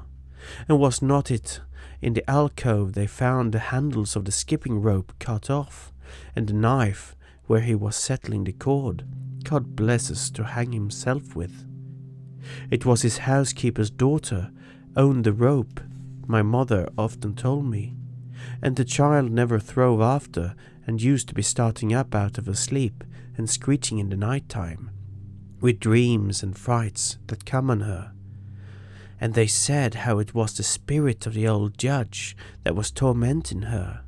And was not it in the alcove they found the handles of the skipping rope cut off, and the knife where he was settling the cord, God bless us, to hang himself with. It was his housekeeper's daughter owned the rope, my mother often told me, and the child never throve after and used to be starting up out of her sleep and screeching in the night time, with dreams and frights that come on her and they said how it was the spirit of the old judge that was tormenting her,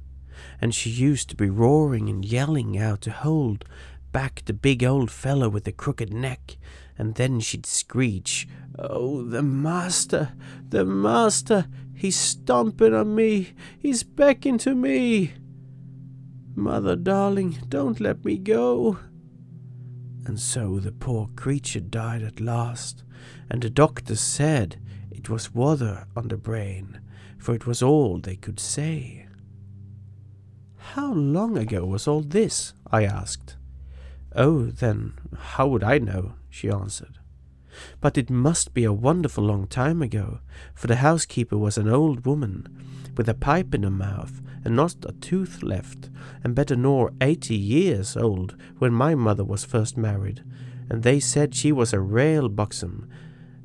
and she used to be roaring and yelling out to hold back the big old fellow with the crooked neck, and then she'd screech, Oh, the master, the master, he's stomping on me, he's beckoning to me. Mother, darling, don't let me go. And so the poor creature died at last, and the doctor said it was water on the brain, for it was all they could say. How long ago was all this? I asked. Oh, then, how would I know? she answered. But it must be a wonderful long time ago, for the housekeeper was an old woman, with a pipe in her mouth, and not a tooth left, and better nor eighty years old when my mother was first married, and they said she was a rale buxom,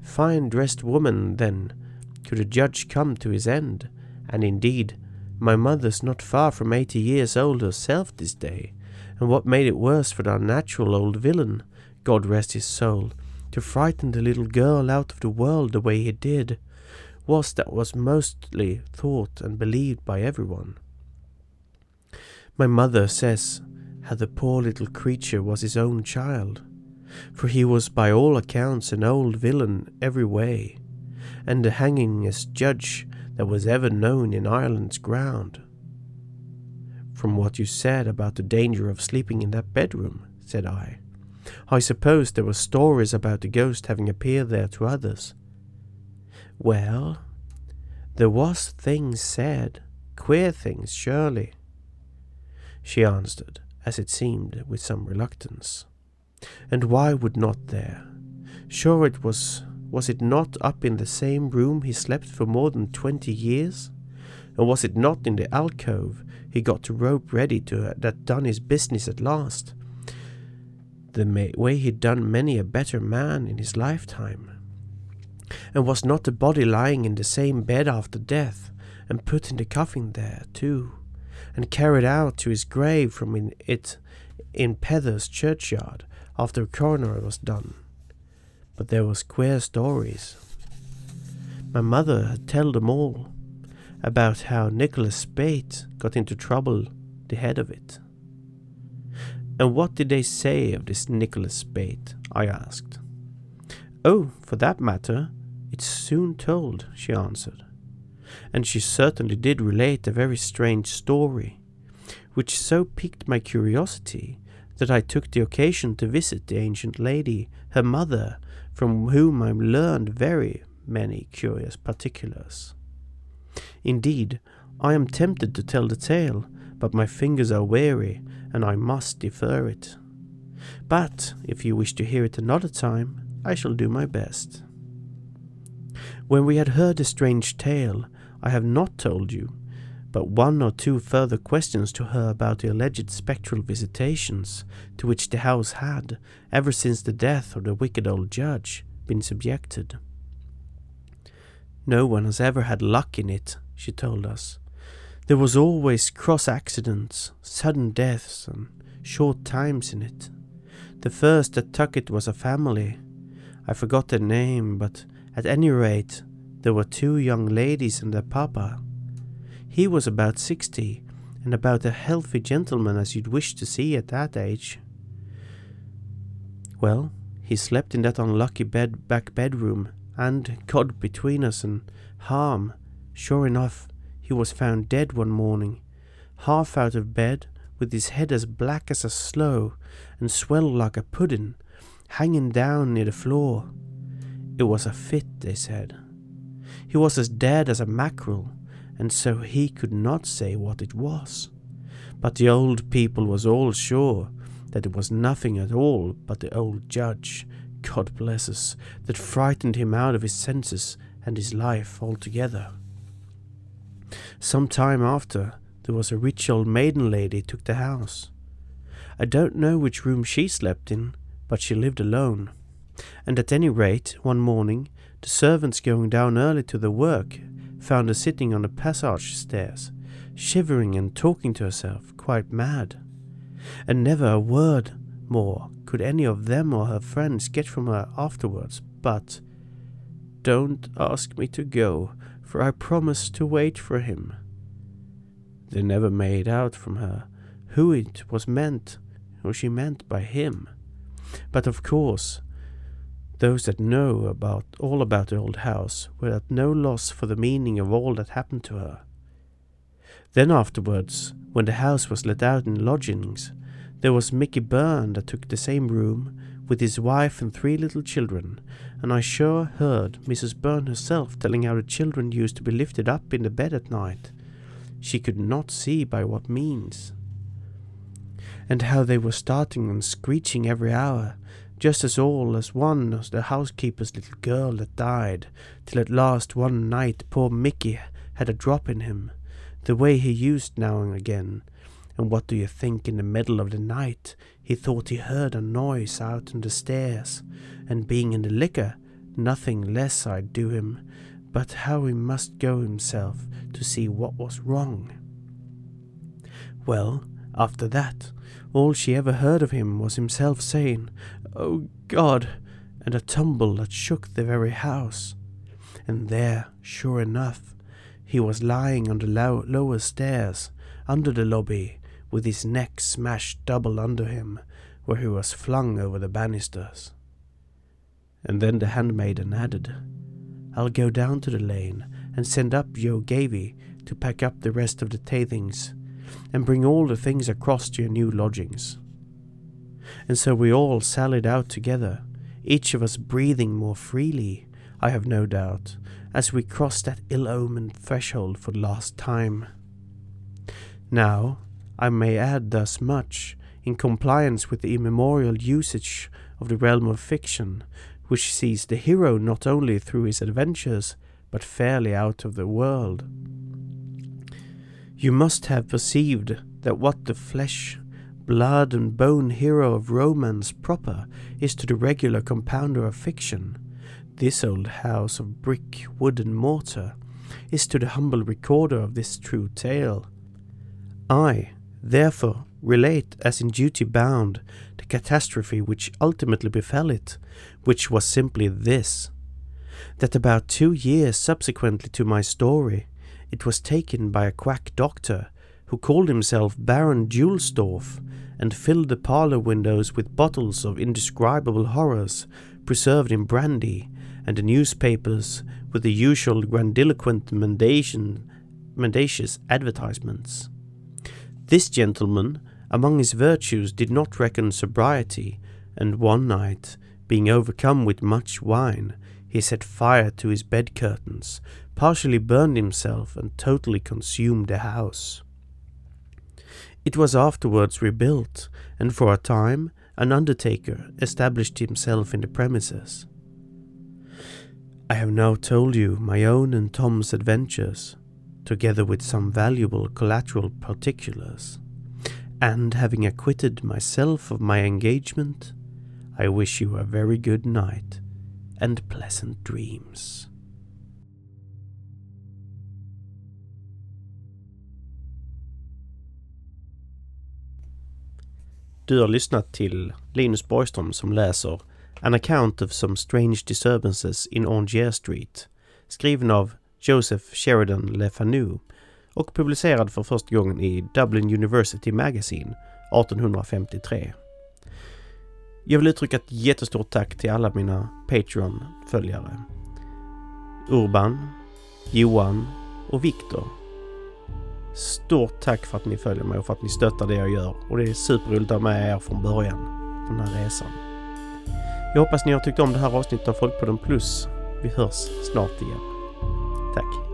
Fine dressed woman, then, could a judge come to his end, and indeed, my mother's not far from eighty years old herself this day, and what made it worse for the unnatural old villain, God rest his soul, to frighten the little girl out of the world the way he did, was that was mostly thought and believed by everyone. My mother says how the poor little creature was his own child, for he was by all accounts an old villain every way, and the hangingest judge that was ever known in Ireland's ground. From what you said about the danger of sleeping in that bedroom, said I, I suppose there were stories about the ghost having appeared there to others. Well, there was things said, queer things, surely. She answered, as it seemed, with some reluctance. And why would not there? Sure it was was it not up in the same room he slept for more than twenty years? And was it not in the alcove he got to rope ready to that done his business at last? The way he'd done many a better man in his lifetime. And was not the body lying in the same bed after death, and put in the coffin there, too, and carried out to his grave from in it in Peather's churchyard after the coroner was done? But there was queer stories. My mother had told them all about how Nicholas Spaight got into trouble, the head of it. And what did they say of this Nicholas Spaight? I asked. Oh, for that matter, it's soon told, she answered. And she certainly did relate a very strange story, which so piqued my curiosity that I took the occasion to visit the ancient lady, her mother, from whom I learned very many curious particulars. Indeed, I am tempted to tell the tale, but my fingers are weary, and I must defer it. But if you wish to hear it another time, I shall do my best. When we had heard the strange tale, I have not told you, but one or two further questions to her about the alleged spectral visitations to which the house had, ever since the death of the wicked old judge, been subjected. No one has ever had luck in it, she told us. There was always cross accidents, sudden deaths, and short times in it. The first that took it was a family. I forgot their name, but at any rate, there were two young ladies and their papa. He was about sixty, and about a healthy gentleman as you'd wish to see at that age. Well, he slept in that unlucky bed back bedroom, and, God between us and harm, sure enough, he was found dead one morning, half out of bed, with his head as black as a sloe, and swelled like a pudding, hanging down near the floor. It was a fit, they said. He was as dead as a mackerel, and so he could not say what it was. But the old people was all sure that it was nothing at all but the old judge, God bless us, that frightened him out of his senses and his life altogether. Some time after, there was a rich old maiden lady took the house. I don't know which room she slept in, but she lived alone. And at any rate, one morning, the servants going down early to their work found her sitting on the passage stairs, shivering and talking to herself, quite mad. And never a word more could any of them or her friends get from her afterwards, but Don't ask me to go, for I promised to wait for him. They never made out from her who it was meant, or she meant by him. But of course, those that know about all about the old house were at no loss for the meaning of all that happened to her. Then afterwards, when the house was let out in lodgings, there was Mickey Byrne that took the same room with his wife and three little children, and I sure heard Mrs. Byrne herself telling how the children used to be lifted up in the bed at night. She could not see by what means. And how they were starting and screeching every hour, just as all as one as the housekeeper's little girl that died, till at last one night poor Mickey had a drop in him, the way he used now and again. And what do you think in the middle of the night he thought he heard a noise out on the stairs, and being in the liquor, nothing less I'd do him, but how he must go himself to see what was wrong. Well, after that, all she ever heard of him was himself saying, Oh God! and a tumble that shook the very house. And there, sure enough, he was lying on the low- lower stairs, under the lobby, with his neck smashed double under him, where he was flung over the banisters. And then the handmaiden added, I'll go down to the lane and send up Joe Gavy to pack up the rest of the tithings and bring all the things across to your new lodgings. And so we all sallied out together, each of us breathing more freely, I have no doubt, as we crossed that ill omened threshold for the last time. Now, I may add thus much, in compliance with the immemorial usage of the realm of fiction, which sees the hero not only through his adventures, but fairly out of the world. You must have perceived that what the flesh, blood, and bone hero of romance proper is to the regular compounder of fiction, this old house of brick, wood, and mortar is to the humble recorder of this true tale. I, therefore, relate as in duty bound the catastrophe which ultimately befell it, which was simply this that about two years subsequently to my story, it was taken by a quack doctor who called himself Baron Julsdorf and filled the parlour windows with bottles of indescribable horrors preserved in brandy and the newspapers with the usual grandiloquent mendacious advertisements. This gentleman, among his virtues, did not reckon sobriety, and one night, being overcome with much wine, he set fire to his bed curtains, partially burned himself, and totally consumed the house. It was afterwards rebuilt, and for a time an undertaker established himself in the premises. I have now told you my own and Tom's adventures, together with some valuable collateral particulars, and having acquitted myself of my engagement, I wish you a very good night and pleasant dreams. Du har lyssnat till Linus Borgström som läser An Account of Some Strange Disturbances in Angier Street, skriven av Joseph Sheridan Le Fanu och publicerad för första gången i Dublin University Magazine 1853. Jag vill uttrycka ett jättestort tack till alla mina Patreon-följare. Urban, Johan och Viktor. Stort tack för att ni följer mig och för att ni stöttar det jag gör och det är superroligt att ha med er från början på den här resan. Jag hoppas ni har tyckt om det här avsnittet av Folkpodden Plus. Vi hörs snart igen. Tack!